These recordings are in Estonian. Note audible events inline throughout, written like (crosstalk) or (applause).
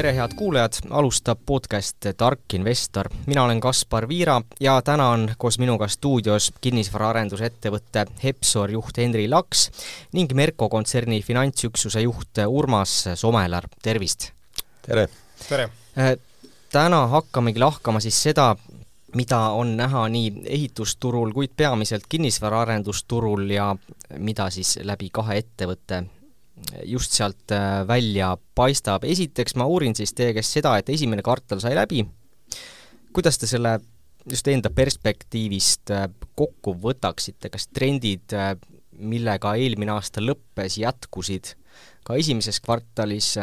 tere, head kuulajad, alustab podcast Tark investor. mina olen Kaspar Viira ja täna on koos minuga stuudios kinnisvaraarendusettevõtte Hepsor juht Henri Laks ning Merko kontserni finantsüksuse juht Urmas Somelar, tervist! tere! tere! Äh, täna hakkamegi lahkama siis seda, mida on näha nii ehitusturul, kuid peamiselt kinnisvaraarendusturul ja mida siis läbi kahe ettevõtte just sealt äh, välja paistab. esiteks ma uurin siis teie käest seda, et esimene kvartal sai läbi, kuidas te selle just enda perspektiivist äh, kokku võtaksite, kas trendid, äh, millega eelmine aasta lõppes, jätkusid ka esimeses kvartalis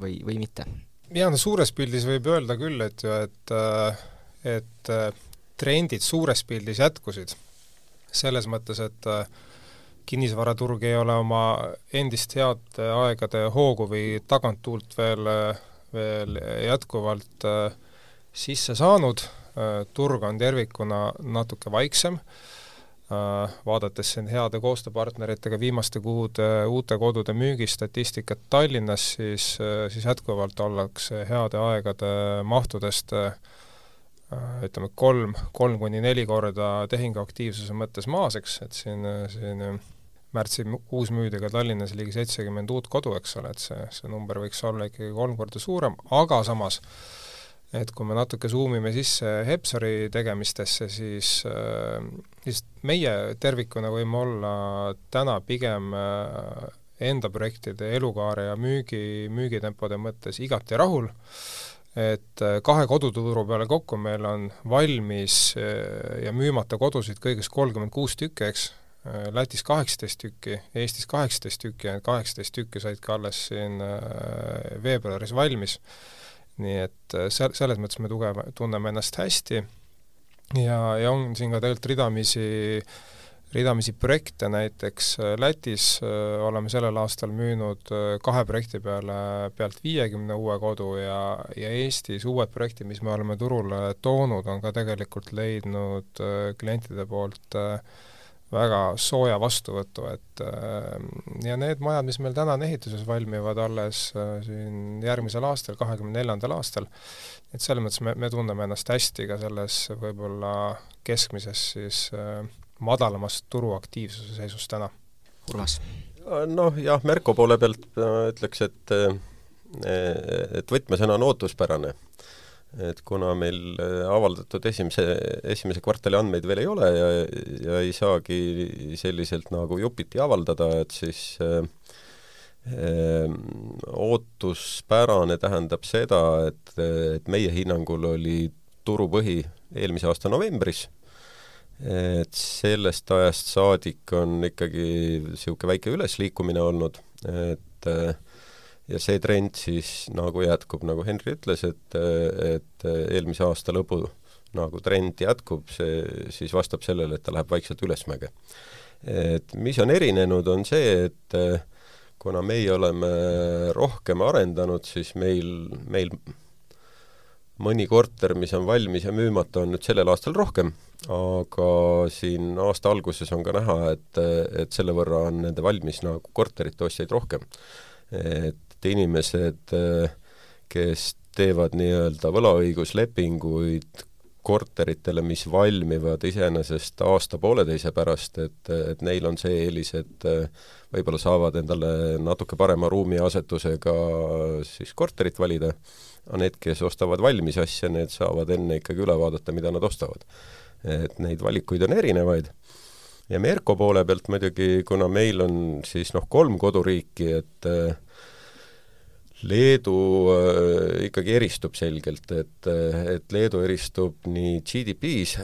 või, või mitte? jaa, no suures pildis võib öelda küll, et ju, et et trendid suures pildis jätkusid. selles mõttes, et äh, kinnisvaraturg ei ole oma endist head aegade hoogu või taganttuult veel, veel jätkuvalt äh, sisse saanud, äh, turg on tervikuna natuke vaiksem, äh, vaadates siin heade koostööpartneritega viimaste kuude uute kodude müügistatistikat Tallinnas, siis, siis jätkuvalt ollakse heade aegade mahtudest ütleme, kolm, kolm kuni neli korda tehinguaktiivsuse mõttes maas, eks, et siin, siin märtsikuus müüdi ka Tallinnas ligi seitsekümmend uut kodu, eks ole, et see, see number võiks olla ikkagi kolm korda suurem, aga samas et kui me natuke suumime sisse Hepsari tegemistesse, siis, äh, siis meie tervikuna võime olla täna pigem äh, enda projektide elukaare ja müügi, müügitempode mõttes igati rahul, et äh, kahe koduturu peale kokku meil on valmis ja müümata kodusid kõigest kolmkümmend kuus tükki, eks, Lätis kaheksateist tükki, Eestis kaheksateist tükki need kaheksateist tükki said ka alles siin äh, veebruaris valmis. nii et äh, se-, selles mõttes me tugev, tunneme ennast hästi ja, ja on siin ka tegelikult ridamisi ridamisi projekte, näiteks Lätis oleme sellel aastal müünud kahe projekti peale pealt viiekümne uue kodu ja, ja Eestis uued projektid, mis me oleme turule toonud, on ka tegelikult leidnud klientide poolt äh, väga sooja vastuvõtu, et äh, ja need majad, mis meil täna on ehituses, valmivad alles äh, siin järgmisel aastal, kahekümne neljandal aastal, et selles mõttes me, me tunneme ennast hästi ka selles võib-olla keskmises siis äh, madalamas turuaktiivsuse seisus täna. Urmas? noh jah, Merko poole pealt ütleks, et et võtmesõna on ootuspärane et kuna meil äh, avaldatud esimese, esimese kvartali andmeid veel ei ole ja, ja ei saagi selliselt nagu jupiti avaldada, et siis äh, äh, ootuspärane tähendab seda, et, et meie hinnangul oli turupõhi eelmise aasta novembris, et sellest ajast saadik on ikkagi niisugune väike ülesliikumine olnud, et äh, ja see trend siis nagu jätkub, nagu Henri ütles, et, et eelmise aasta lõpu nagu trend jätkub, see siis vastab sellele, et ta läheb vaikselt ülesmäge. et mis on erinenud, on see, et kuna meie oleme rohkem arendanud, siis meil, meil mõni korter, mis on valmis ja müümata, on nüüd sellel aastal rohkem, aga siin aasta alguses on ka näha, et, et selle võrra on nende valmis nagu korterite ostjaid rohkem. et et inimesed, kes teevad nii-öelda võlaõiguslepinguid korteritele, mis valmivad iseenesest aasta-pooleteise pärast, et, et neil on see eelis, et võib-olla saavad endale natuke parema ruumiasetusega siis korterit valida, aga need, kes ostavad valmis asja, need saavad enne ikkagi üle vaadata, mida nad ostavad. et neid valikuid on erinevaid ja Merko poole pealt muidugi, kuna meil on siis noh, kolm koduriiki, et äh, Leedu äh, ikkagi eristub selgelt, et, et Leedu eristub nii GDP-s,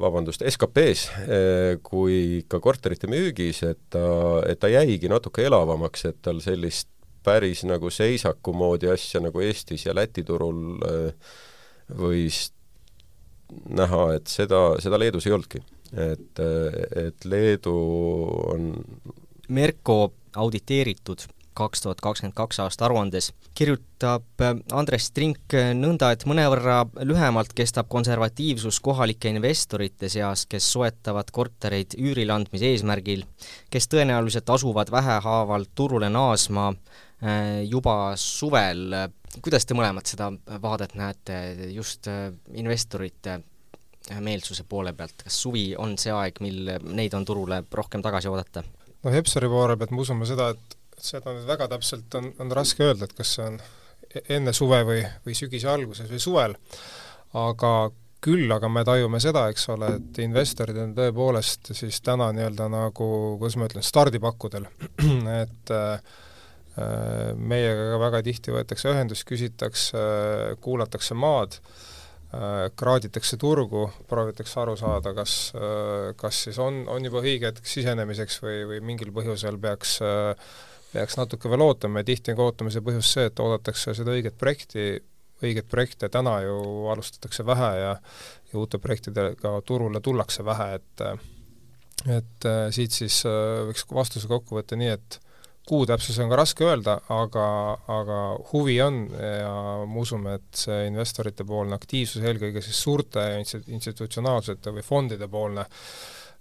vabandust, SKP-s äh, kui ka korterite müügis, et ta, et ta jäigi natuke elavamaks, et tal sellist päris nagu seisaku moodi asja nagu Eestis ja Läti turul äh, võis näha, et seda, seda Leedus ei olnudki. et, et Leedu on Merko auditeeritud kaks tuhat kakskümmend kaks aasta aruandes kirjutab äh, Andres Trink äh, nõnda, et mõnevõrra lühemalt kestab konservatiivsus kohalike investorite seas, kes soetavad kortereid üürile andmise eesmärgil, kes tõenäoliselt asuvad vähehaaval turule naasma äh, juba suvel. kuidas te mõlemad seda vaadet näete just investorite meelsuse poole pealt, kas suvi on see aeg, mil neid on turule rohkem tagasi oodata? no Hepsari poole pealt me usume seda, et seda nüüd väga täpselt on, on raske öelda, et kas see on e-, enne suve või, või sügise alguses või suvel, aga küll aga me tajume seda, eks ole, et investorid on tõepoolest siis täna nii-öelda nagu, kuidas ma ütlen, stardipakkudel, (clears throat) et äh, meiega ka väga tihti võetakse ühendust, küsitakse, kuulatakse maad äh,, kraaditakse turgu, proovitakse aru saada, kas äh,, kas siis on, on juba õige hetk sisenemiseks või, või mingil põhjusel peaks äh, peaks natuke veel ootama ja tihti on ka ootamise põhjus see, et oodatakse seda õiget projekti, õigeid projekte täna ju alustatakse vähe ja ja uute projektidega turule tullakse vähe, et et äh, siit siis äh, võiks vastuse kokku võtta nii, et kuutäpsus on ka raske öelda, aga, aga huvi on ja me usume, et see investorite poolne aktiivsus, eelkõige siis suurte institutsionaalsete või fondide poolne äh,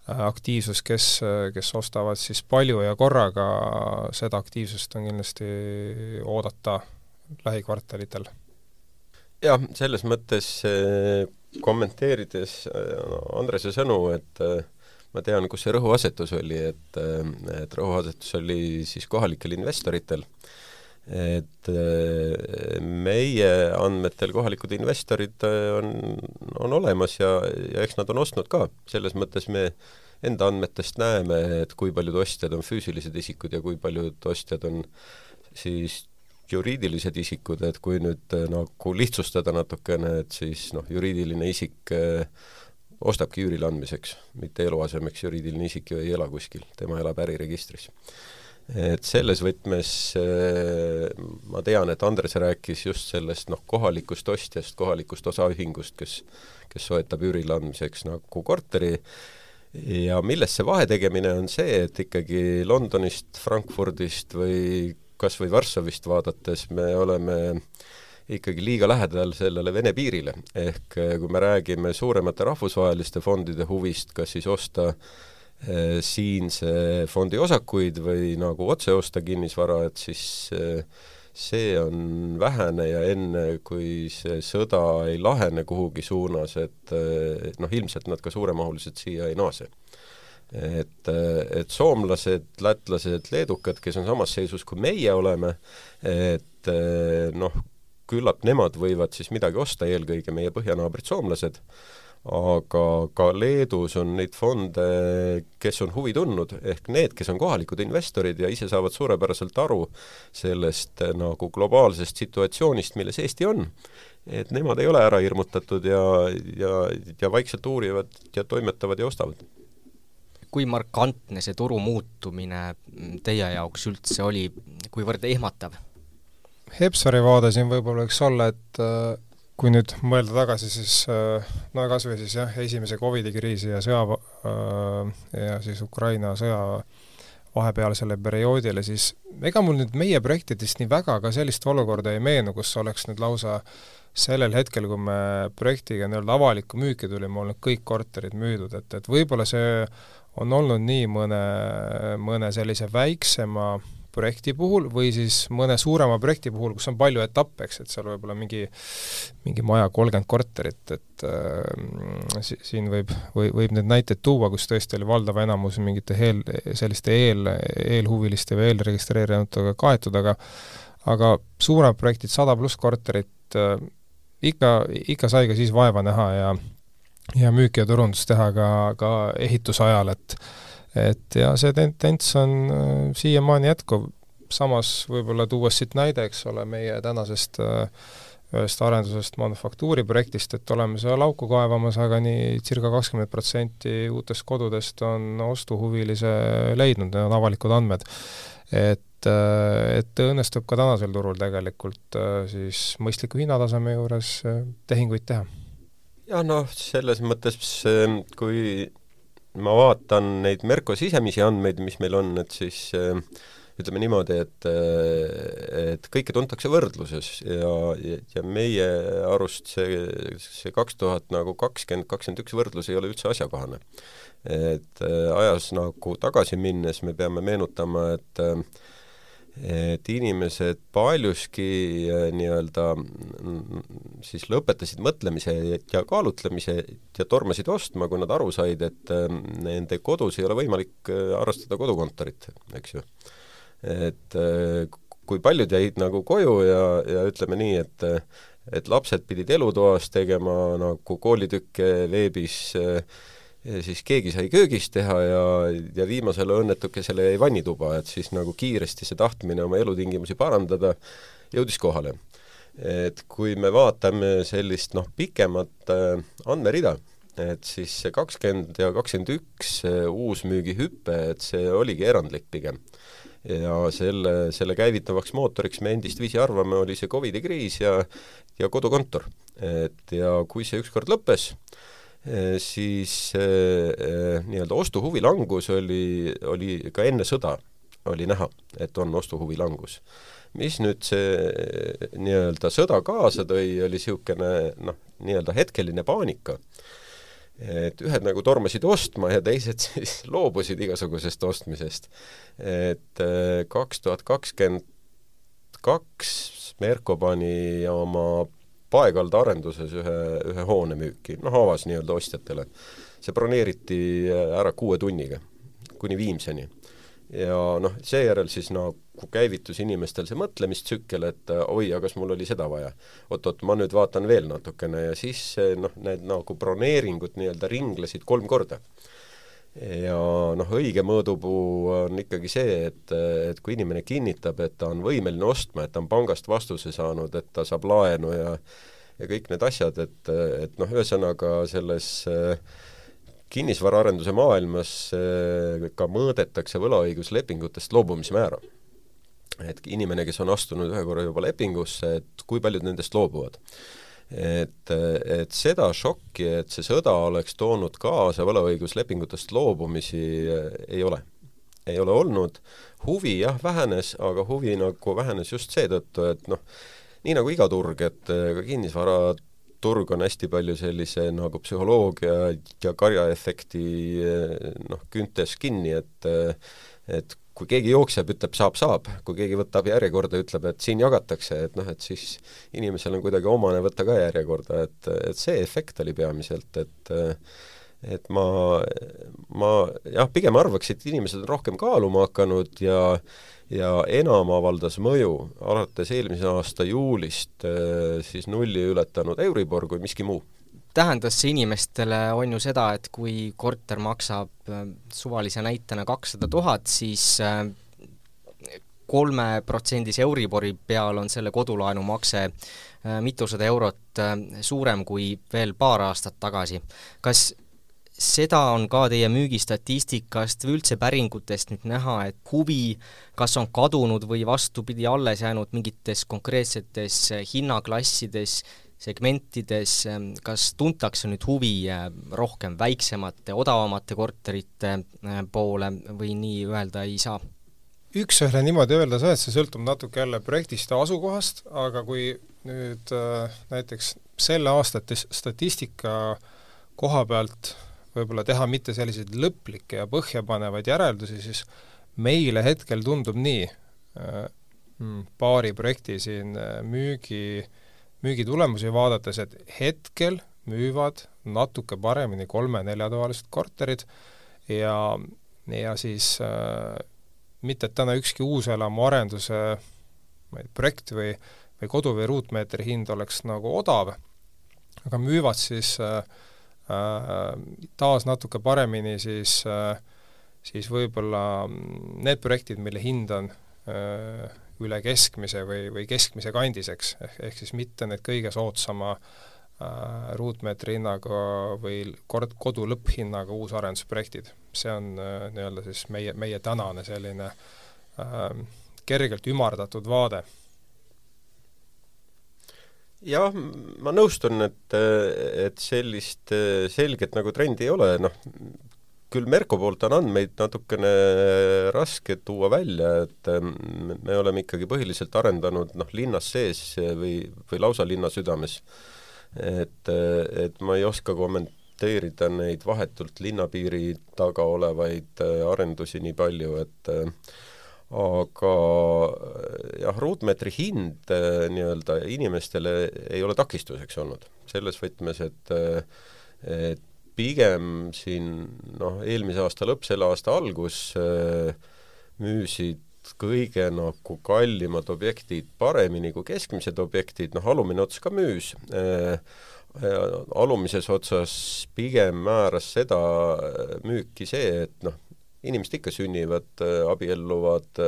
aktiivsus, kes, kes ostavad siis palju ja korraga, seda aktiivsust on kindlasti oodata lähikvartalitel. Jah, selles mõttes äh, kommenteerides äh, Andrese sõnu, et äh, ma tean, kus see rõhuasetus oli, et, et rõhuasetus oli siis kohalikel investoritel, et meie andmetel kohalikud investorid on, on olemas ja, ja eks nad on ostnud ka, selles mõttes me enda andmetest näeme, et kui paljud ostjad on füüsilised isikud ja kui paljud ostjad on siis juriidilised isikud, et kui nüüd eh, nagu lihtsustada natukene, et siis noh, juriidiline isik eh, ostabki üürile andmiseks, mitte eluasemeks, juriidiline isik ju ei ela kuskil, tema elab äriregistris. Et selles võtmes eh, ma tean, et Andres rääkis just sellest noh, kohalikust ostjast, kohalikust osaühingust, kes kes soetab üürile andmiseks nagu korteri, ja milles see vahetegemine on see, et ikkagi Londonist, Frankfurdist või kas või Varssavist vaadates me oleme ikkagi liiga lähedal sellele Vene piirile, ehk eh, kui me räägime suuremate rahvusvaheliste fondide huvist, kas siis osta eh, siinse fondi osakuid või nagu otse osta kinnisvara, et siis eh, see on vähene ja enne, kui see sõda ei lahene kuhugi suunas, et eh, noh, ilmselt nad ka suuremahuliselt siia ei naase. Et, et soomlased, lätlased, leedukad, kes on samas seisus kui meie oleme, et noh, küllap nemad võivad siis midagi osta, eelkõige meie põhjanaabrid soomlased, aga ka Leedus on neid fonde, kes on huvi tundnud, ehk need, kes on kohalikud investorid ja ise saavad suurepäraselt aru sellest nagu globaalsest situatsioonist, milles Eesti on, et nemad ei ole ära hirmutatud ja, ja, ja vaikselt uurivad ja toimetavad ja ostavad kui markantne see turu muutumine teie jaoks üldse oli, kuivõrd ehmatav? Hepsari vaade siin võib-olla võiks olla, et äh, kui nüüd mõelda tagasi, siis äh, no kas või siis jah, esimese Covidi kriisi ja sõja äh, ja siis Ukraina sõja vahepealsele perioodile, siis ega mul nüüd meie projektidest nii väga ka sellist olukorda ei meenu, kus oleks nüüd lausa sellel hetkel, kui me projektiga nii-öelda avalikku müüki tulime, olnud kõik korterid müüdud, et, et võib-olla see on olnud nii mõne, mõne sellise väiksema projekti puhul või siis mõne suurema projekti puhul, kus on palju etappe, eks, et seal võib olla mingi, mingi maja kolmkümmend korterit, et äh, siin võib, või võib neid näiteid tuua, kus tõesti oli valdav enamus mingite eel, selliste eel, eelhuviliste või eelregistreerinutega kaetud, aga aga suuremad projektid, sada pluss korterit äh,, ikka, ikka sai ka siis vaeva näha ja ja müüki ja turundust teha ka, ka ehituse ajal, et et ja see tendents on äh, siiamaani jätkuv, samas võib-olla tuues siit näide, eks ole, meie tänasest äh, ühest arendusest manufaktuuri projektist, et oleme seal auku kaevamas, aga nii circa kakskümmend protsenti uutest kodudest on ostuhuvilise leidnud, need on avalikud andmed. et, äh, et õnnestub ka tänasel turul tegelikult siis mõistliku hinnataseme juures tehinguid teha jah, noh, selles mõttes kui ma vaatan neid Merko sisemisi andmeid, mis meil on, et siis ütleme niimoodi, et, et kõike tuntakse võrdluses ja, ja, ja meie arust see, see kaks tuhat nagu kakskümmend, kakskümmend üks võrdlus ei ole üldse asjakohane. et ajas nagu tagasi minnes me peame meenutama, et et inimesed paljuski äh, nii-öelda mm, siis lõpetasid mõtlemise ja kaalutlemise ja tormasid ostma, kui nad aru said, et äh, nende kodus ei ole võimalik äh, harrastada kodukontorit, eks ju. et kui paljud jäid nagu koju ja, ja ütleme nii, et et lapsed pidid elutoas tegema nagu koolitükke veebis äh, siis keegi sai köögis teha ja, ja viimasele õnnetukesele jäi vannituba, et siis nagu kiiresti see tahtmine oma elutingimusi parandada jõudis kohale. et kui me vaatame sellist noh, pikemat äh, andmerida, et siis see kakskümmend ja kakskümmend üks uusmüügihüpe, et see oligi erandlik pigem. ja selle, selle käivitavaks mootoriks me endistviisi arvame, oli see Covidi kriis ja ja kodukontor. et ja kui see ükskord lõppes, siis eh, eh, nii-öelda ostuhuvi langus oli, oli ka enne sõda, oli näha, et on ostuhuvi langus. mis nüüd see nii-öelda sõda kaasa tõi, oli niisugune noh, nii-öelda hetkeline paanika. et ühed nagu tormasid ostma ja teised (laughs) siis loobusid igasugusest ostmisest. et kaks tuhat kakskümmend kaks Merko pani oma Paekalda arenduses ühe, ühe hoone müüki, noh avas nii-öelda ostjatele. see broneeriti ära kuue tunniga, kuni Viimseni. ja noh, seejärel siis nagu käivitus inimestel see mõtlemistsükkel, et oi, aga kas mul oli seda vaja oot,. oot-oot, ma nüüd vaatan veel natukene ja siis noh, need nagu broneeringud nii-öelda ringlesid kolm korda ja noh, õige mõõdupuu on ikkagi see, et, et kui inimene kinnitab, et ta on võimeline ostma, et ta on pangast vastuse saanud, et ta saab laenu ja ja kõik need asjad, et, et noh, ühesõnaga selles äh, kinnisvaraarenduse maailmas äh, ka mõõdetakse võlaõiguslepingutest loobumismäära. et inimene, kes on astunud ühe korra juba lepingusse, et kui paljud nendest loobuvad et, et seda šokki, et see sõda oleks toonud kaasa võlaõiguslepingutest loobumisi, ei ole. ei ole olnud, huvi jah, vähenes, aga huvi nagu vähenes just seetõttu, et noh, nii nagu iga turg, et ka kinnisvaraturg on hästi palju sellise nagu psühholoogia ja karjaefekti noh, küüntes kinni, et et kui keegi jookseb, ütleb saab, saab, kui keegi võtab järjekorda, ütleb, et siin jagatakse, et noh, et siis inimesel on kuidagi omane võtta ka järjekorda, et, et see efekt oli peamiselt, et et ma, ma jah, pigem arvaks, et inimesed on rohkem kaaluma hakanud ja ja enam avaldas mõju. Alates eelmise aasta juulist siis nulli ületanud Euribor kui miski muu tähendas see inimestele, on ju seda, et kui korter maksab äh, suvalise näitena kakssada tuhat, siis äh, kolmeprotsendise Euribori peal on selle kodulaenu makse äh, mitusada eurot suurem kui veel paar aastat tagasi. kas seda on ka teie müügistatistikast või üldse päringutest nüüd näha, et huvi kas on kadunud või vastupidi, alles jäänud mingites konkreetsetes hinnaklassides segmentides, ähm, kas tuntakse nüüd huvi äh, rohkem väiksemate, odavamate korterite äh, poole või nii öelda ei saa? üks-ühele niimoodi öelda saa, et see sõltub natuke jälle projektist ja asukohast, aga kui nüüd äh, näiteks selle aasta statistika koha pealt võib-olla teha mitte selliseid lõplikke ja põhjapanevaid järeldusi, siis meile hetkel tundub nii, mm, paari projekti siin müügi äh, müügitulemusi vaadates, et hetkel müüvad natuke paremini kolme-neljatoalised korterid ja, ja siis äh, mitte, et täna ükski uuselamu arenduse ma ei tea, projekt või, või kodu- või ruutmeetri hind oleks nagu odav, aga müüvad siis äh, äh, taas natuke paremini siis äh, siis võib-olla need projektid, mille hind on äh, üle keskmise või, või keskmise kandis, eks, ehk, ehk siis mitte need kõige soodsama äh, ruutmeetri hinnaga või kord, kodu lõpphinnaga uusarendusprojektid. see on äh, nii-öelda siis meie, meie tänane selline äh, kergelt ümardatud vaade jah, ma nõustun, et, et sellist selget nagu trendi ei ole, noh, küll Merko poolt on andmeid natukene raske tuua välja, et ähm, me oleme ikkagi põhiliselt arendanud noh, linnas sees või, või lausa linna südames. et, et ma ei oska kommenteerida neid vahetult linnapiiri taga olevaid äh, arendusi nii palju, et äh, aga jah, ruutmeetri hind nii-öelda inimestele ei ole takistuseks olnud. selles võtmes, et et pigem siin noh, eelmise aasta lõpp, selle aasta algus müüsid kõige nagu kallimad objektid paremini kui keskmised objektid, noh alumine ots ka müüs alumises otsas pigem määras seda müüki see, et noh, inimesed ikka sünnivad, abielluvad,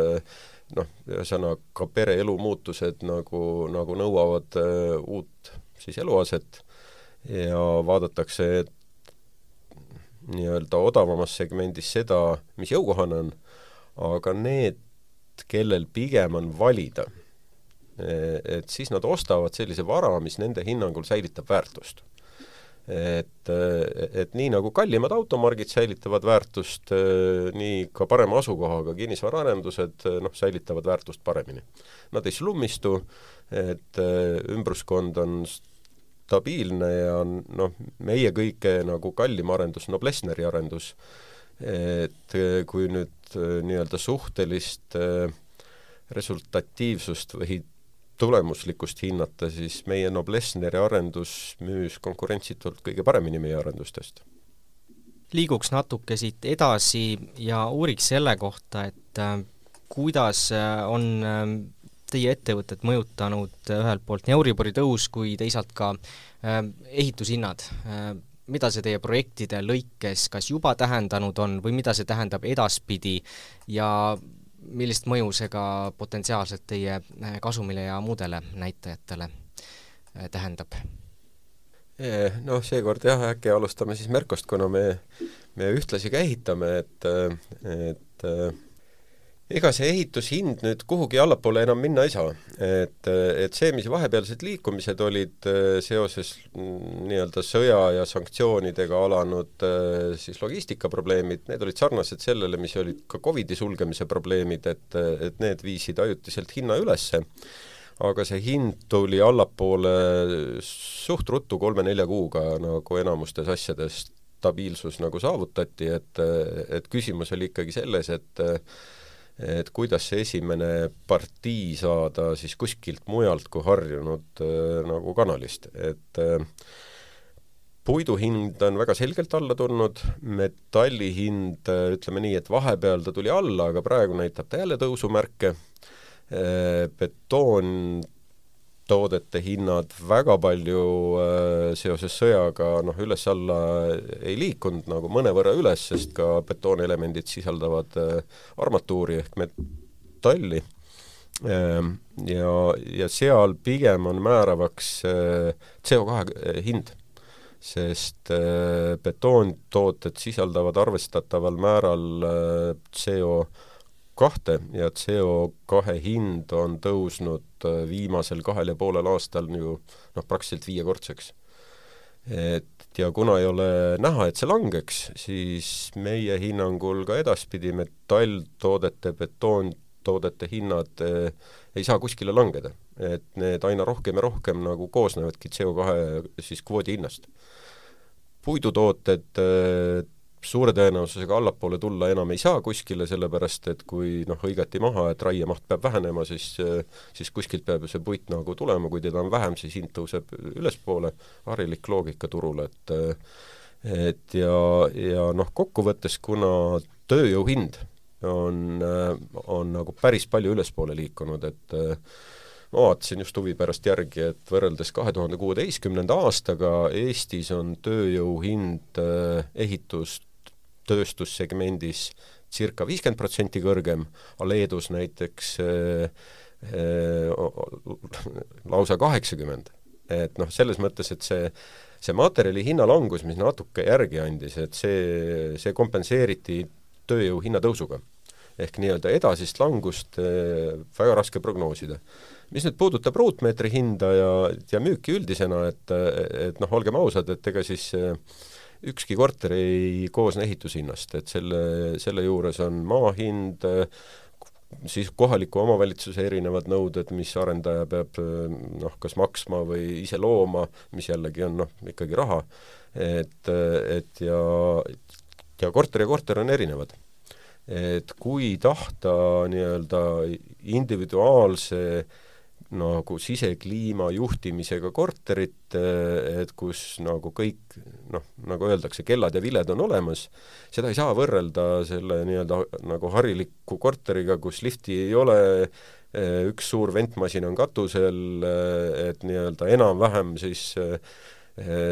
noh, ühesõnaga pereelu muutused nagu, nagu nõuavad uut siis eluaset. Ja vaadatakse nii-öelda odavamas segmendis seda, mis jõukohane on, aga need kellel pigem on valida, et siis nad ostavad sellise vara, mis nende hinnangul säilitab väärtust. et, et nii nagu kallimad automargid säilitavad väärtust, nii ka parema asukohaga kinnisvaraarendused noh, säilitavad väärtust paremini. Nad ei slummistu, et ümbruskond on stabiilne ja noh, meie kõige nagu kallim arendus, Noblessneri arendus, et kui nüüd Äh, nii-öelda suhtelist äh, resultatiivsust või tulemuslikkust hinnata, siis meie Noblessneri arendus müüs konkurentsitult kõige paremini meie arendustest. liiguks natuke siit edasi ja uuriks selle kohta, et kuidas on teie ettevõtet mõjutanud ühelt poolt nii Euribori tõus kui teisalt ka ehitushinnad mida see teie projektide lõikes kas juba tähendanud on või mida see tähendab edaspidi ja millist mõju see ka potentsiaalselt teie eh, kasumile ja muudele näitajatele eh, tähendab? Eh, noh, seekord jah, äkki alustame siis Merkost, kuna me, me ühtlasi ka ehitame, et, et ega see ehitushind nüüd kuhugi allapoole enam minna ei saa. et, et see, mis vahepealsed liikumised olid äh, seoses mm, nii-öelda sõja ja sanktsioonidega alanud äh, siis logistikaprobleemid, need olid sarnased sellele, mis olid ka Covidi sulgemise probleemid, et, et need viisid ajutiselt hinna ülesse, aga see hind tuli allapoole suht ruttu kolme-nelja kuuga nagu enamustes asjades stabiilsus nagu saavutati, et, et küsimus oli ikkagi selles, et et kuidas see esimene partii saada siis kuskilt mujalt kui harjunud äh, nagu kanalist, et äh, puidu hind on väga selgelt alla tulnud, metalli hind äh, ütleme nii, et vahepeal ta tuli alla, aga praegu näitab ta jälle tõusumärke. Betoon toodete hinnad väga palju äh, seoses sõjaga noh, üles-alla ei liikunud, nagu mõnevõrra üles, sest ka betoonelemendid sisaldavad äh, armatuuri ehk metalli ähm,. ja, ja seal pigem on määravaks äh, CO2 hind, sest betoontooted sisaldavad arvestataval määral äh, CO kahte ja CO2 hind on tõusnud äh, viimasel kahel ja poolel aastal ju noh, praktiliselt viiekordseks. et ja kuna ei ole näha, et see langeks, siis meie hinnangul ka edaspidi metalltoodete, betoontoodete hinnad eh, ei saa kuskile langeda. et need aina rohkem ja rohkem nagu koosnevadki CO2 siis kvoodi hinnast. puidutooted suure tõenäosusega allapoole tulla enam ei saa kuskile, sellepärast et kui noh, hõigati maha, et raiemaht peab vähenema, siis siis kuskilt peab ju see puit nagu tulema, kui teda on vähem, siis hind tõuseb ülespoole, harilik loogika turul, et et ja, ja noh, kokkuvõttes kuna tööjõu hind on, on nagu päris palju ülespoole liikunud, et ma vaatasin just huvi pärast järgi, et võrreldes kahe tuhande kuueteistkümnenda aastaga Eestis on tööjõu hind ehitust tööstussegmendis circa viiskümmend protsenti kõrgem, aga Leedus näiteks äh, äh, lausa kaheksakümmend. et noh, selles mõttes, et see, see materjali hinnalangus, mis natuke järgi andis, et see, see kompenseeriti tööjõu hinnatõusuga. ehk nii-öelda edasist langust äh, väga raske prognoosida. mis nüüd puudutab ruutmeetri hinda ja, ja müüki üldisena, et, et noh, olgem ausad, et ega siis äh, ükski korter ei koosne ehitushinnast, et selle, selle juures on maa hind, siis kohaliku omavalitsuse erinevad nõuded, mis arendaja peab noh, kas maksma või ise looma, mis jällegi on noh, ikkagi raha, et, et ja, ja korter ja korter on erinevad. et kui tahta nii-öelda individuaalse nagu sisekliima juhtimisega korterit, et kus nagu kõik noh, nagu öeldakse, kellad ja viled on olemas, seda ei saa võrrelda selle nii-öelda nagu hariliku korteriga, kus lifti ei ole, üks suur ventmasin on katusel, et nii-öelda enam-vähem siis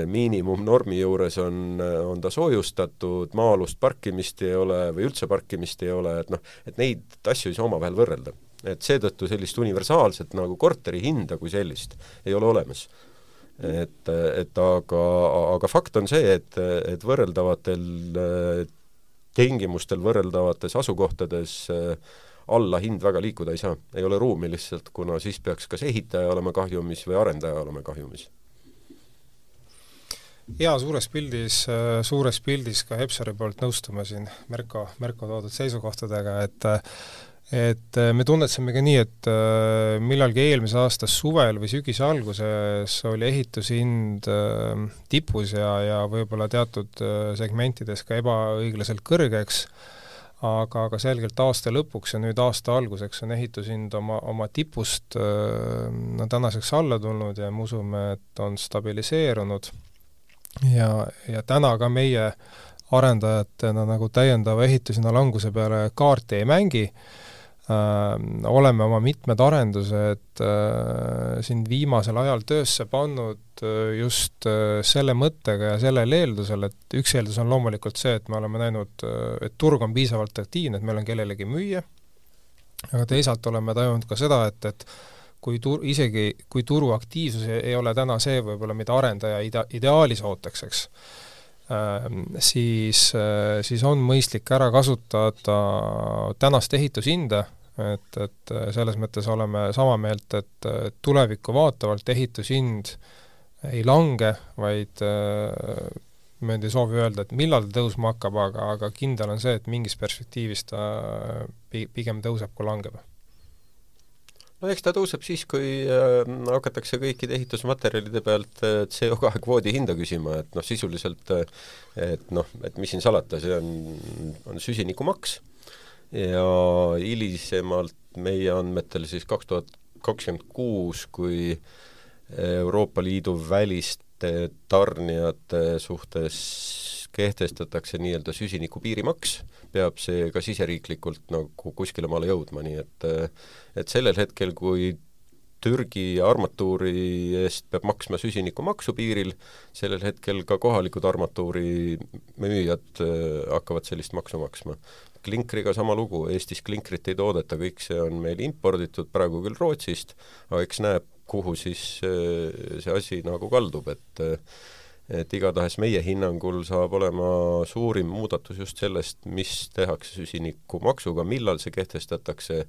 miinimumnormi juures on, on ta soojustatud, maa-alust parkimist ei ole või üldse parkimist ei ole, et noh, et neid asju ei saa omavahel võrrelda et seetõttu sellist universaalset nagu korteri hinda kui sellist ei ole olemas. et, et aga, aga fakt on see, et, et võrreldavatel tingimustel võrreldavates asukohtades alla hind väga liikuda ei saa, ei ole ruumi lihtsalt, kuna siis peaks kas ehitaja olema kahjumis või arendaja olema kahjumis jaa, suures pildis, suures pildis ka Hepsari poolt nõustume siin Merko, Merko toodud seisukohtadega, et et äh, me tunnetasime ka nii, et äh, millalgi eelmise aasta suvel või sügise alguses oli ehitushind äh, tipus ja, ja võib-olla teatud segmentides ka ebaõiglaselt kõrgeks, aga, aga selgelt aasta lõpuks ja nüüd aasta alguseks on ehitushind oma, oma tipust no tänaseks alla tulnud ja me usume, et on stabiliseerunud. Ja, ja täna ka meie arendajatena nagu täiendava ehitushinna languse peale kaarti ei mängi, oleme oma mitmed arendused äh, siin viimasel ajal töösse pannud äh, just selle mõttega ja sellel eeldusel, et üks eeldus on loomulikult see, et me oleme näinud, et turg on piisavalt aktiivne, et meil on kellelegi müüa, aga teisalt oleme tajunud ka seda, et, et kui tur-, isegi kui turu aktiivsus ei ole täna see võib-olla, mida arendaja ida-, ideaalis ootaks, eks, siis, siis on mõistlik ära kasutada tänast ehitushinda et, et äh, selles mõttes oleme sama meelt, et tulevikku vaatavalt ehitushind ei lange, vaid äh, ma nüüd ei soovi öelda, et millal ta tõusma hakkab, aga, aga kindel on see, et mingis perspektiivis ta pi-, pigem tõuseb, kui langeb. No eks ta tõuseb siis, kui äh, hakatakse kõikide ehitusmaterjalide pealt äh, CO2 kvoodi hinda küsima, et noh, sisuliselt äh, et noh, et mis siin salata, see on, on süsinikumaks ja hilisemalt meie andmetel siis kaks tuhat kakskümmend kuus, kui Euroopa Liidu väliste tarnijate suhtes kehtestatakse nii-öelda süsiniku piirimaks, peab see ka siseriiklikult nagu kuskile maale jõudma, nii et et sellel hetkel, kui Türgi armatuuri eest peab maksma süsinikumaksu piiril, sellel hetkel ka kohalikud armatuuri müüjad hakkavad sellist maksu maksma klinkriga sama lugu, Eestis klinkrit ei toodeta, kõik see on meil imporditud, praegu küll Rootsist, aga eks näeb, kuhu siis äh, see asi nagu kaldub, et äh, et igatahes meie hinnangul saab olema suurim muudatus just sellest, mis tehakse süsinikumaksuga, millal see kehtestatakse,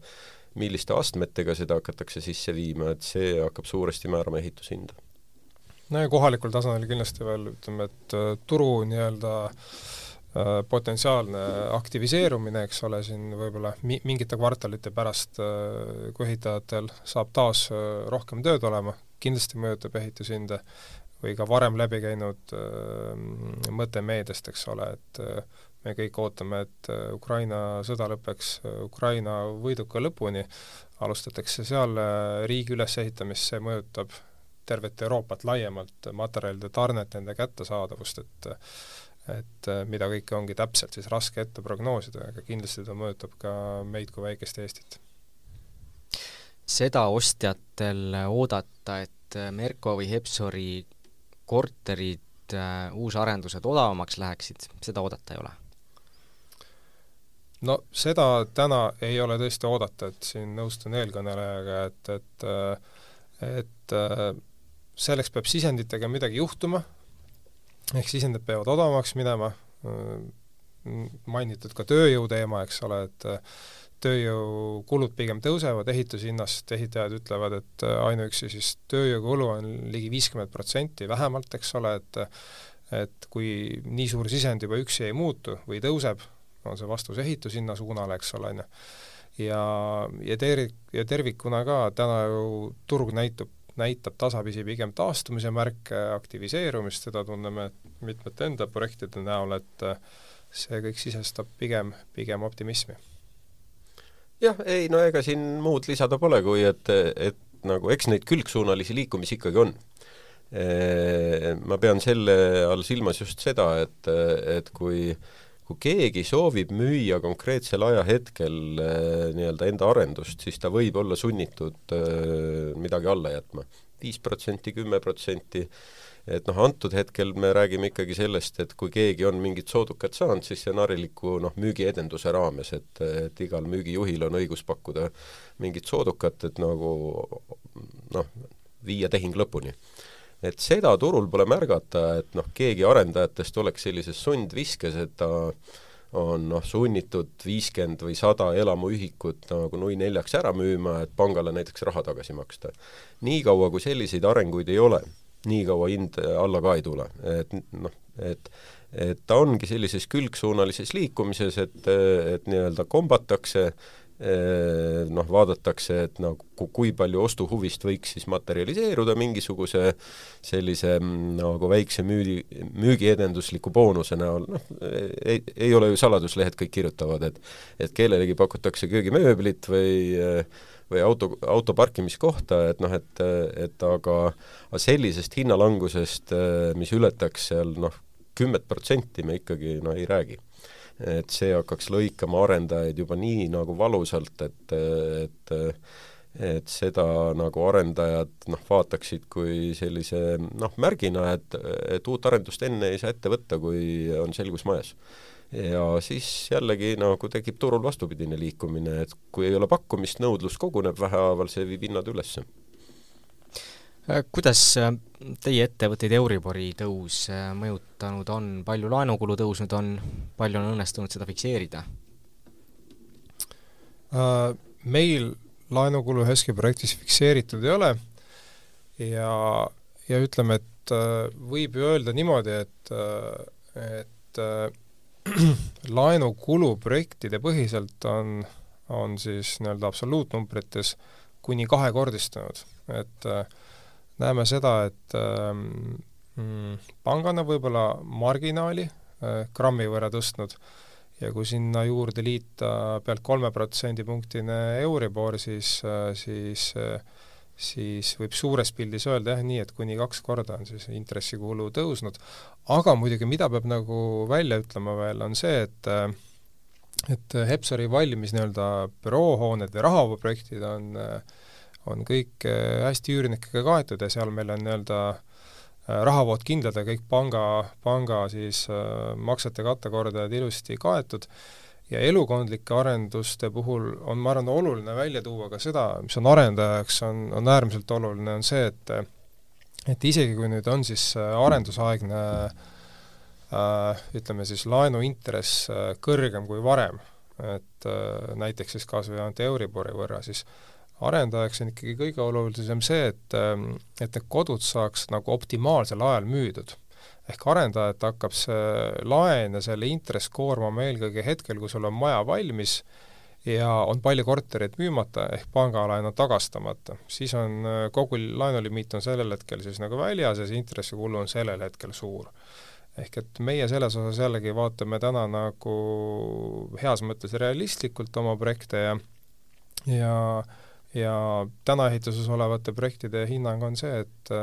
milliste astmetega seda hakatakse sisse viima, et see hakkab suuresti määrama ehitushinda. no ja kohalikul tasandil kindlasti veel ütleme, et äh, turu nii-öelda Äh, potentsiaalne aktiviseerumine, eks ole, siin võib-olla mi-, mingite kvartalite pärast, äh, kui ehitajatel saab taas äh, rohkem tööd olema, kindlasti mõjutab ehitushinda, või ka varem läbi käinud mõte meediast, eks ole, et me kõik ootame, et Ukraina sõda lõpeks Ukraina võiduka lõpuni, alustatakse seal riigi ülesehitamist, see mõjutab tervet Euroopat laiemalt, materjalide tarnet, nende kättesaadavust, et et äh, mida kõike ongi täpselt siis raske ette prognoosida, aga kindlasti ta mõjutab ka meid kui väikest Eestit. seda ostjatel oodata, et äh, Merko või Hepsori korterid, äh, uusarendused odavamaks läheksid, seda oodata ei ole? no seda täna ei ole tõesti oodata, et siin nõustun eelkõnelejaga, et, et et selleks peab sisenditega midagi juhtuma, ehk sisendid peavad odavamaks minema, mainitud ka tööjõu teema, eks ole, et äh, tööjõukulud pigem tõusevad, ehitushinnast ehitajad ütlevad, et äh, ainuüksi siis tööjõukulu on ligi viiskümmend protsenti vähemalt, eks ole, et et kui nii suur sisend juba üksi ei muutu või tõuseb, on see vastus ehitushinna suunale, eks ole, on ju, ja, ja ter-, ja tervikuna ka täna ju turg näitab näitab tasapisi pigem taastumise märke, aktiviseerumist, seda tunneme mitmete enda projektide näol, et see kõik sisestab pigem, pigem optimismi. jah, ei no ega siin muud lisada pole, kui et, et nagu eks neid külgsuunalisi liikumisi ikkagi on. Ma pean selle all silmas just seda, et, et kui kui keegi soovib müüa konkreetsel ajahetkel nii-öelda enda arendust, siis ta võib olla sunnitud midagi alla jätma. viis protsenti, kümme protsenti, et noh, antud hetkel me räägime ikkagi sellest, et kui keegi on mingit soodukat saanud, siis see on hariliku noh, müügiedenduse raames, et, et igal müügijuhil on õigus pakkuda mingit soodukat, et nagu noh, viia tehing lõpuni. Et seda turul pole märgata, et noh, keegi arendajatest oleks sellises sundviskes, et ta on noh, sunnitud viiskümmend või sada elamuühikut nagu nui neljaks ära müüma, et pangale näiteks raha tagasi maksta. niikaua, kui selliseid arenguid ei ole nii kaua hind alla ka ei tule, et noh, et et ta ongi sellises külgsuunalises liikumises, et, et nii-öelda kombatakse, noh, vaadatakse, et nagu kui palju ostuhuvist võiks siis materialiseeruda mingisuguse sellise nagu väikse müügi, müügiedendusliku boonuse näol, noh, ei, ei ole ju saladus, lehed kõik kirjutavad, et et kellelegi pakutakse köögimööblit või või auto, auto parkimiskohta, et noh, et, et aga sellisest hinnalangusest, mis ületaks seal noh, kümmet protsenti me ikkagi no ei räägi. Et see hakkaks lõikama arendajaid juba nii nagu valusalt, et, et et seda nagu arendajad noh, vaataksid kui sellise noh, märgina, et, et uut arendust enne ei saa ette võtta, kui on selgus majas ja siis jällegi nagu tekib turul vastupidine liikumine, et kui ei ole pakkumist, nõudlus koguneb vähehaaval, see viib hinnad üles. Äh, kuidas äh, teie ettevõtteid Euribori tõus äh, mõjutanud on, palju laenukulu tõusnud on, palju on õnnestunud seda fikseerida? Meil laenukulu Heski projektis fikseeritud ei ole. Ja, ja ütleme, et võib ju öelda niimoodi, et, et (clears throat) laenukulu projektide põhiselt on, on siis nii-öelda absoluutnumbrites kuni kahekordistunud, et äh, näeme seda, et ähm, mm, pangana võib-olla marginaali äh, grammi võrra tõstnud ja kui sinna juurde liita pealt kolme protsendipunktine Euribor, siis äh,, siis äh, siis võib suures pildis öelda jah, nii et kuni kaks korda on siis intressikulu tõusnud, aga muidugi, mida peab nagu välja ütlema veel, on see, et et Hepsari valmis nii-öelda büroohooned või rahavooprojektid on, on kõik hästi üürnikega kaetud ja seal meil on nii-öelda rahavood kindlad ja kõik panga, panga siis maksete kattekordajad ilusti kaetud. Ja elukondlike arenduste puhul on, ma arvan, oluline välja tuua ka seda, mis on arendajaks, on, on äärmiselt oluline, on see, et et isegi kui nüüd on siis arendusaegne äh, ütleme siis laenuintress äh, kõrgem kui varem, et äh, näiteks siis kas või ainult Euribori võrra, siis arendajaks on ikkagi kõige olulisem see, et, äh, et need kodud saaks nagu optimaalsel ajal müüdud ehk arendajat hakkab see laen ja selle intress koormama eelkõige hetkel, kui sul on maja valmis ja on palju kortereid müümata ehk pangalaen on tagastamata, siis on kogu laenulimiit on sellel hetkel siis nagu väljas ja see intressikulu on sellel hetkel suur. ehk et meie selles osas jällegi vaatame täna nagu heas mõttes realistlikult oma projekte ja ja ja täna ehituses olevate projektide hinnang on see, et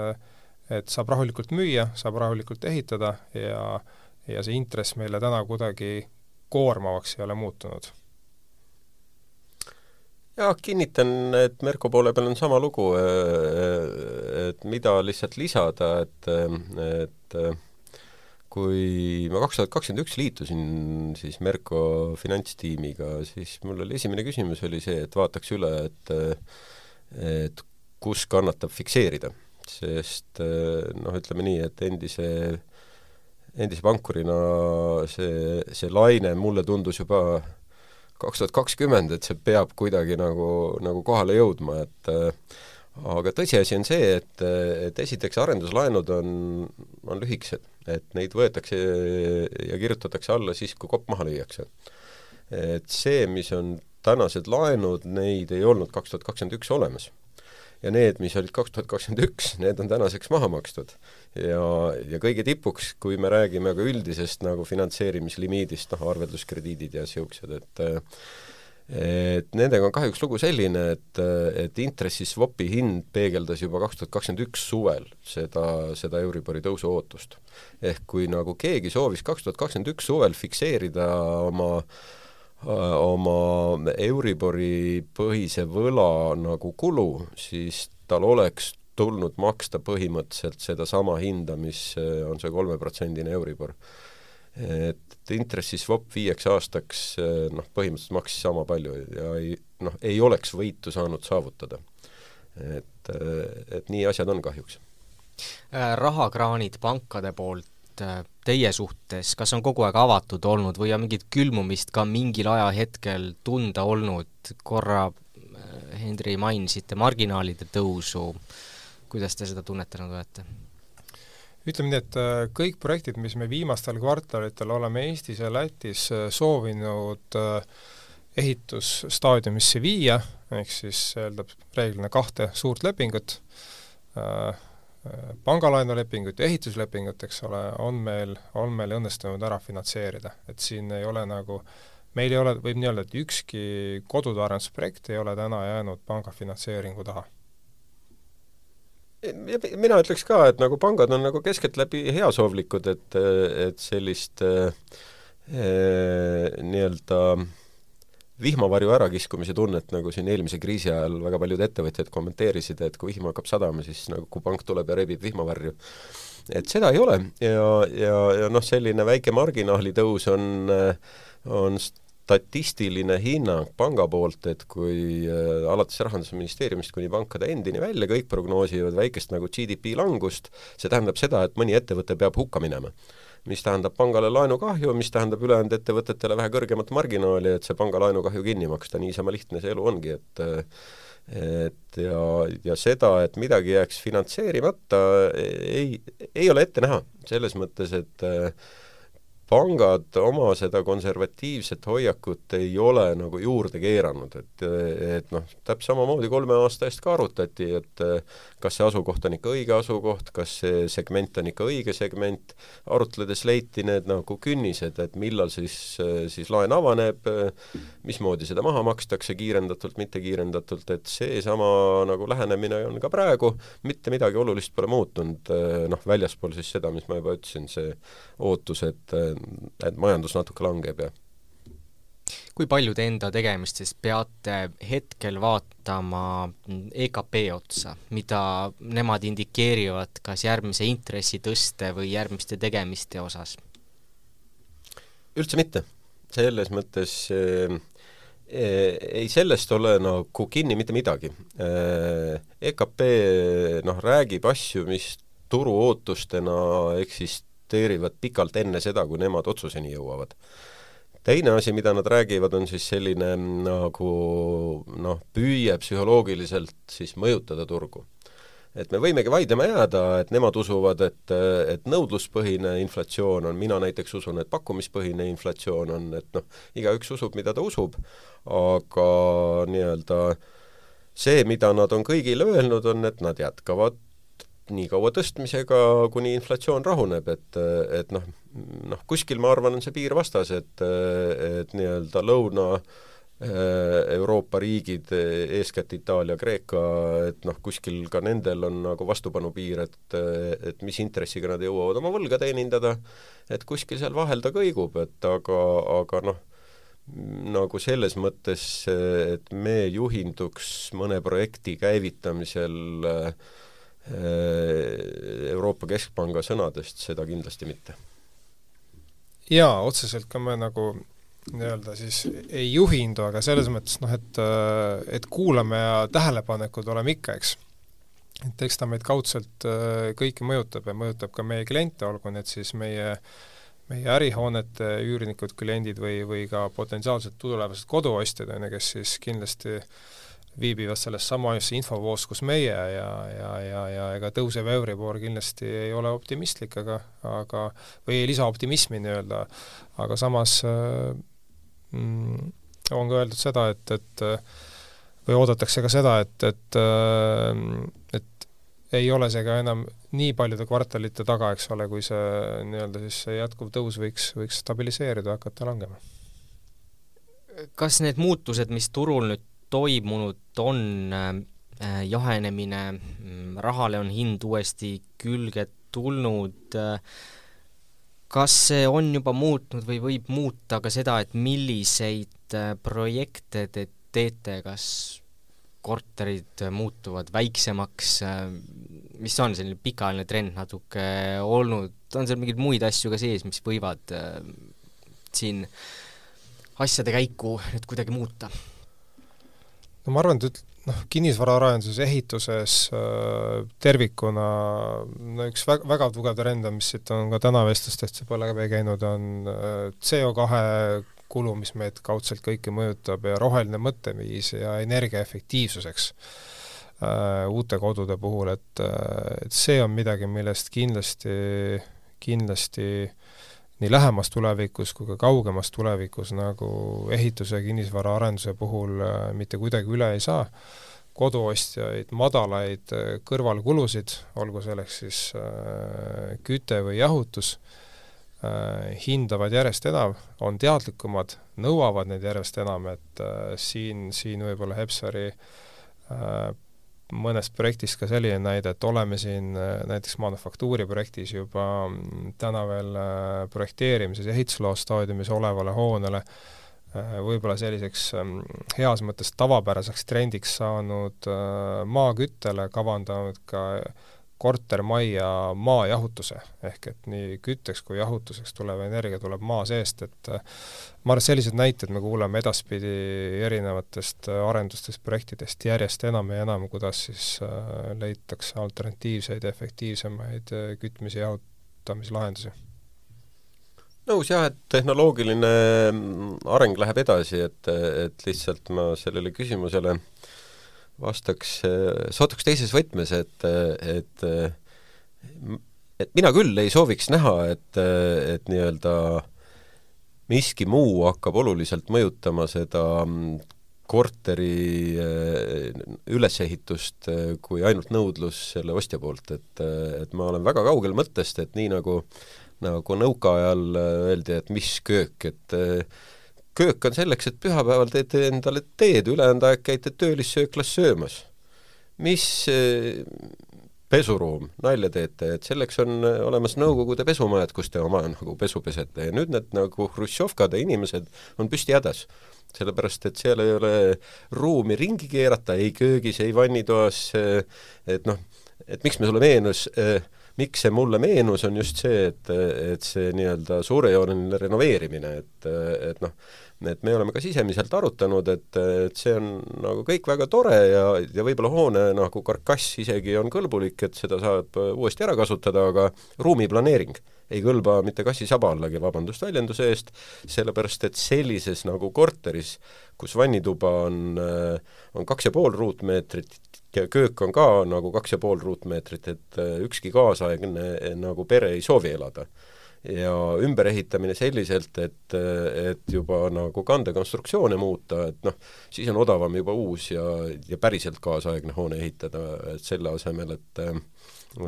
et saab rahulikult müüa, saab rahulikult ehitada ja, ja see intress meile täna kuidagi koormavaks ei ole muutunud. jah, kinnitan, et Merko poole peal on sama lugu, et mida lihtsalt lisada, et, et kui ma kaks tuhat kakskümmend üks liitusin siis Merko finantstiimiga, siis mul oli esimene küsimus oli see, et vaataks üle, et et kus kannatab fikseerida. Sest noh, ütleme nii, et endise, endise pankurina see, see laine mulle tundus juba kaks tuhat kakskümmend, et see peab kuidagi nagu, nagu kohale jõudma, et aga tõsiasi on see, et, et esiteks arenduslaenud on, on lühikesed, et neid võetakse ja kirjutatakse alla siis, kui kopp maha lüüakse. et see, mis on tänased laenud, neid ei olnud kaks tuhat kakskümmend üks olemas ja need, mis olid kaks tuhat kakskümmend üks, need on tänaseks maha makstud. ja, ja kõige tipuks, kui me räägime ka üldisest nagu finantseerimislimiidist, noh, arvelduskrediidid ja niisugused, et et nendega on kahjuks lugu selline, et, et intressi-swapi hind peegeldas juba kaks tuhat kakskümmend üks suvel seda, seda Euribori tõusu ootust. ehk kui nagu keegi soovis kaks tuhat kakskümmend üks suvel fikseerida oma oma Euribori põhise võla nagu kulu, siis tal oleks tulnud maksta põhimõtteliselt sedasama hinda, mis on see kolmeprotsendine Euribor et intressi-swap viieks aastaks noh, põhimõtteliselt maksis sama palju ja ei, noh, ei oleks võitu saanud saavutada. et, et nii asjad on kahjuks. Äh, rahakraanid pankade poolt äh, teie suhtes, kas on kogu aeg avatud olnud või on mingit külmumist ka mingil ajahetkel tunda olnud, korra äh, Hendri mainisite marginaalide tõusu, kuidas te seda tunnetanud olete? Ütleme nii, et äh, kõik projektid, mis me viimastel kvartalitel oleme Eestis ja Lätis äh, soovinud äh, ehitusstaadiumisse viia, ehk siis eeldab reeglina kahte suurt lepingut, pangalaenulepingut ja ehituslepingut, eks ole, on meil, on meil õnnestunud ära finantseerida, et siin ei ole nagu meil ei ole, võib nii öelda, et ükski kodude arendusprojekt ei ole täna jäänud panga finantseeringu taha mina ütleks ka, et nagu pangad on nagu keskeltläbi heasoovlikud, et, et sellist äh, nii-öelda vihmavarju ärakiskumise tunnet, nagu siin eelmise kriisi ajal väga paljud ettevõtjad kommenteerisid, et kui vihm hakkab sadama, siis nagu pank tuleb ja rebib vihmavarju. et seda ei ole ja, ja, ja noh, selline väike marginaalitõus on, on statistiline hinnang panga poolt, et kui äh, alates Rahandusministeeriumist kuni pankade endini välja, kõik prognoosivad väikest nagu GDP langust, see tähendab seda, et mõni ettevõte peab hukka minema. mis tähendab pangale laenukahju, mis tähendab ülejäänud ettevõtetele vähe kõrgemat marginaali, et see panga laenukahju kinni maksta, niisama lihtne see elu ongi, et et ja, ja seda, et midagi jääks finantseerimata, ei, ei ole ette näha, selles mõttes, et äh, pangad oma seda konservatiivset hoiakut ei ole nagu juurde keeranud, et, et noh, täpselt samamoodi kolme aasta eest ka arutati, et kas see asukoht on ikka õige asukoht, kas see segment on ikka õige segment, arutledes leiti need nagu künnised, et millal siis, siis laen avaneb, mismoodi seda maha makstakse, kiirendatult, mitte kiirendatult, et seesama nagu lähenemine on ka praegu, mitte midagi olulist pole muutunud, noh, väljaspool siis seda, mis ma juba ütlesin, see ootus, et et majandus natuke langeb ja kui palju te enda tegemistes peate hetkel vaatama EKP otsa, mida nemad indikeerivad kas järgmise intressitõste või järgmiste tegemiste osas? üldse mitte. selles mõttes äh, ei, sellest ole nagu kinni mitte midagi. EKP noh, räägib asju, mis turu ootustena eksist-, eksisteerivad pikalt enne seda, kui nemad otsuseni jõuavad. teine asi, mida nad räägivad, on siis selline nagu noh, püüe psühholoogiliselt siis mõjutada turgu. et me võimegi vaidlema jääda, et nemad usuvad, et, et nõudluspõhine inflatsioon on, mina näiteks usun, et pakkumispõhine inflatsioon on, et noh, igaüks usub, mida ta usub, aga nii-öelda see, mida nad on kõigile öelnud, on, et nad jätkavad nii kaua tõstmisega, kuni inflatsioon rahuneb, et, et noh, noh kuskil ma arvan, on see piir vastas, et, et nii-öelda lõuna Euroopa riigid, eeskätt Itaalia, Kreeka, et noh, kuskil ka nendel on nagu vastupanupiir, et, et mis intressiga nad jõuavad oma võlga teenindada, et kuskil seal vahel ta kõigub, et aga, aga noh, nagu selles mõttes, et me juhinduks mõne projekti käivitamisel äh, Äh, Euroopa Keskpanga sõnadest, seda kindlasti mitte. jaa, otseselt ka me nagu nii-öelda siis ei juhindu, aga selles mõttes noh, et et kuulame ja tähelepanelikud oleme ikka, eks. et eks ta meid kaudselt äh, kõiki mõjutab ja mõjutab ka meie kliente, olgu need siis meie meie ärihoonete üürnikud, kliendid või, või ka potentsiaalsed tulevased koduostjad, on ju, kes siis kindlasti äh, viibivad selles samas infovoos, kus meie ja, ja, ja, ja ega tõusev Euribor kindlasti ei ole optimistlik, aga, aga või ei lisa optimismi nii-öelda, aga samas äh, mm, on ka öeldud seda, et, et äh, või oodatakse ka seda, et, et et ei ole see ka enam nii paljude kvartalite taga, eks ole, kui see nii-öelda siis see jätkuv tõus võiks, võiks stabiliseeruda, hakata langema. kas need muutused, mis turul nüüd toimunud on, äh, jahenemine, mm, rahale on hind uuesti külge tulnud, äh, kas see on juba muutnud või võib muuta ka seda, et milliseid äh, projekte te teete, kas korterid muutuvad väiksemaks, mis on selline pikaajaline trend natuke olnud, on seal mingeid muid asju ka sees, mis võivad äh, siin asjade käiku nüüd kuidagi muuta? No ma arvan, et noh, kinnisvaraarenduses, ehituses äh, tervikuna no üks väga, väga tugev trend on, mis siit on ka täna vestlustest juba läbi käinud, on äh, CO2 kulu, mis meid kaudselt kõiki mõjutab ja roheline mõtteviis ja energiaefektiivsuseks äh, uute kodude puhul, et, äh, et see on midagi, millest kindlasti, kindlasti nii lähemas tulevikus kui ka kaugemas tulevikus nagu ehituse ja kinnisvaraarenduse puhul äh, mitte kuidagi üle ei saa, koduostjaid madalaid äh, kõrvalkulusid, olgu selleks siis äh, küte või jahutus hindavad järjest enam, on teadlikumad, nõuavad neid järjest enam, et siin, siin võib-olla Hepsari äh, mõnest projektist ka selline näide, et oleme siin näiteks manufaktuuri projektis juba mm, täna veel projekteerimises, ehitusloo staadiumis olevale hoonele võib-olla selliseks mm, heas mõttes tavapäraseks trendiks saanud maaküttele kavandanud ka kortermajja maajahutuse, ehk et nii kütteks kui jahutuseks tulev energia tuleb maa seest, et äh, ma arvan, et sellised näited me kuuleme edaspidi erinevatest äh, arendustest, projektidest järjest enam ja enam, kuidas siis äh, leitakse alternatiivseid, efektiivsemaid kütmise ja jahutamislahendusi. Nõus jah, et tehnoloogiline mm, areng läheb edasi, et, et lihtsalt ma sellele küsimusele äh, vastaks, sootuks teises võtmes, et, et et mina küll ei sooviks näha, et, et nii-öelda miski muu hakkab oluliselt mõjutama seda korteri ülesehitust kui ainult nõudlus selle ostja poolt, et, et ma olen väga kaugel mõttest, et nii nagu nagu nõukaajal öeldi, et mis köök, et köök on selleks, et pühapäeval teete endale teed, ülejäänud aeg käite töölissööklas söömas. mis eh, pesuruum, nalja teete, et selleks on eh, olemas Nõukogude pesumajad, kus te oma nagu pesu pesete ja nüüd need nagu Hruštšovkade inimesed on püsti hädas. sellepärast, et seal ei ole ruumi ringi keerata ei köögis, ei vannitoas, eh, et noh, et miks me sulle meenus äh, miks see mulle meenus, on just see, et, et see nii-öelda suurejooneline renoveerimine, et, et noh, et me oleme ka sisemiselt arutanud, et, et see on nagu kõik väga tore ja, ja võib-olla hoone nagu karkass isegi on kõlbulik, et seda saab uuesti ära kasutada, aga ruumiplaneering ei kõlba mitte kassi saba allagi, vabandust väljenduse eest, sellepärast et sellises nagu korteris, kus vannituba on, on kaks ja pool ruutmeetrit ja köök on ka nagu kaks ja pool ruutmeetrit, et äh, ükski kaasaegne äh, nagu pere ei soovi elada. ja ümberehitamine selliselt, et, äh, et juba nagu kandekonstruktsioone muuta, et noh, siis on odavam juba uus ja, ja päriselt kaasaegne hoone ehitada, et selle asemel, et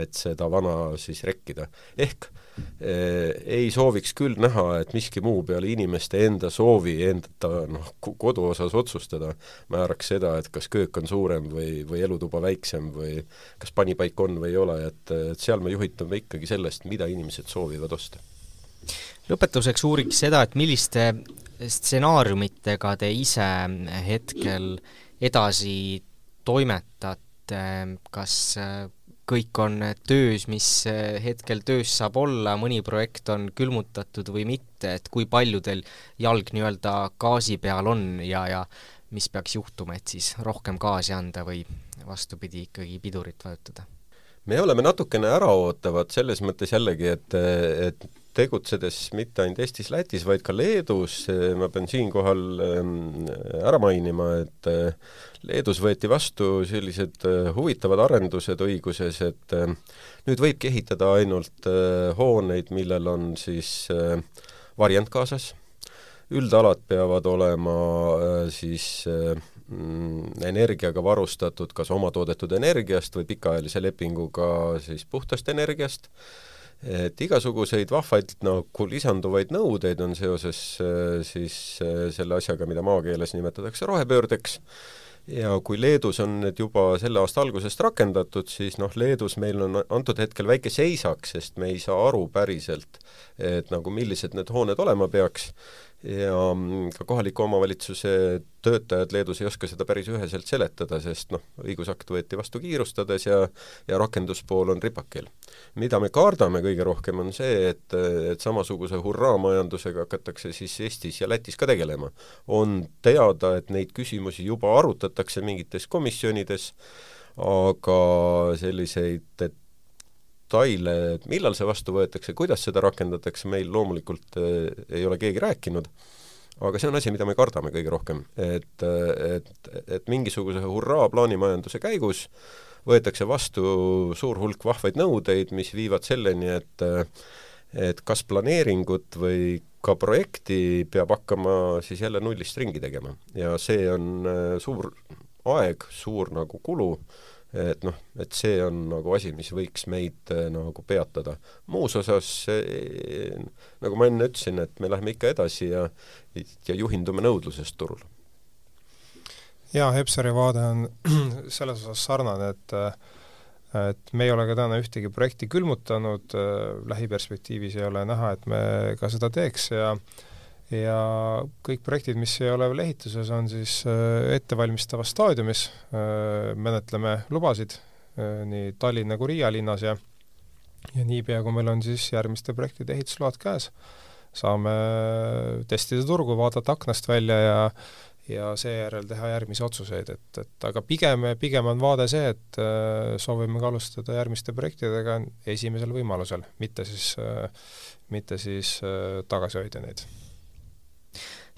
et seda vana siis rekkida. ehk eh, ei sooviks küll näha, et miski muu peale inimeste enda soovi enda noh, kodu osas otsustada määraks seda, et kas köök on suurem või, või elutuba väiksem või kas panipaik on või ei ole, et, et seal me juhitume ikkagi sellest, mida inimesed soovivad osta. lõpetuseks uuriks seda, et milliste stsenaariumitega te ise hetkel edasi toimetate, kas kõik on töös, mis eh, hetkel töös saab olla, mõni projekt on külmutatud või mitte, et kui palju teil jalg nii-öelda gaasi peal on ja, ja mis peaks juhtuma, et siis rohkem gaasi anda või vastupidi, ikkagi pidurit vajutada? me oleme natukene äraootavad selles mõttes jällegi, et, et tegutsedes mitte ainult Eestis, Lätis, vaid ka Leedus, ma pean siinkohal ehm, ära mainima, et eh, Leedus võeti vastu sellised eh, huvitavad arendused õiguses, et eh, nüüd võibki ehitada ainult hooneid, millel on siis variant kaasas, üldalad peavad olema siis mm, energiaga varustatud kas omatoodetud energiast või pikaajalise lepinguga siis puhtast energiast, et igasuguseid vahvaid nagu lisanduvaid nõudeid on seoses äh, siis äh, selle asjaga, mida maakeeles nimetatakse rohepöördeks, ja kui Leedus on need juba selle aasta algusest rakendatud, siis noh, Leedus meil on antud hetkel väike seisak, sest me ei saa aru päriselt, et nagu millised need hooned olema peaks ja mm, ka kohaliku omavalitsuse töötajad Leedus ei oska seda päris üheselt seletada, sest noh, õigusakt võeti vastu kiirustades ja ja rakenduspool on ripakil. mida me kardame kõige rohkem, on see, et, et samasuguse hurraamajandusega hakatakse siis Eestis ja Lätis ka tegelema. on teada, et neid küsimusi juba arutatakse mingites komisjonides, aga selliseid, et detaile, et millal see vastu võetakse, kuidas seda rakendatakse, meil loomulikult äh, ei ole keegi rääkinud, aga see on asi, mida me kardame kõige rohkem, et, et, et mingisuguse hurraa plaanimajanduse käigus võetakse vastu suur hulk vahvaid nõudeid, mis viivad selleni, et et kas planeeringut või ka projekti peab hakkama siis jälle nullist ringi tegema. Ja see on äh, suur aeg, suur nagu kulu et noh, et see on nagu asi, mis võiks meid eh, nagu peatada. muus osas eh, nagu ma enne ütlesin, et me läheme ikka edasi ja ja juhindume nõudlusest turul. jaa, Hepsari vaade on (clears throat) selles osas sarnane, et et me ei ole ka täna ühtegi projekti külmutanud, lähiperspektiivis ei ole näha, et me ka seda teeks ja äh, ja kõik projektid, mis ei ole veel ehituses, on siis äh, ettevalmistavas staadiumis, äh, menetleme lubasid äh, nii Tallinna kui Riia linnas ja ja niipea, kui meil on siis järgmiste projektide ehitusload käes, saame testida turgu, vaadata aknast välja ja ja seejärel teha järgmisi otsuseid, et, et aga pigem, pigem on vaade see, et soovime ka alustada järgmiste projektidega esimesel võimalusel, mitte siis, mitte siis tagasi hoida neid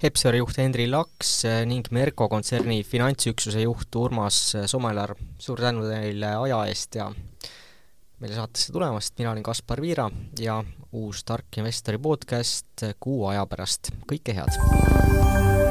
Hepsari juht Henri Laks eh, ning Merko kontserni finantsüksuse juht Urmas Somelar, suur tänu teile aja eest ja meile saatesse tulemast, mina olin Kaspar Viira ja uus Tark Investori podcast kuu aja pärast, kõike head!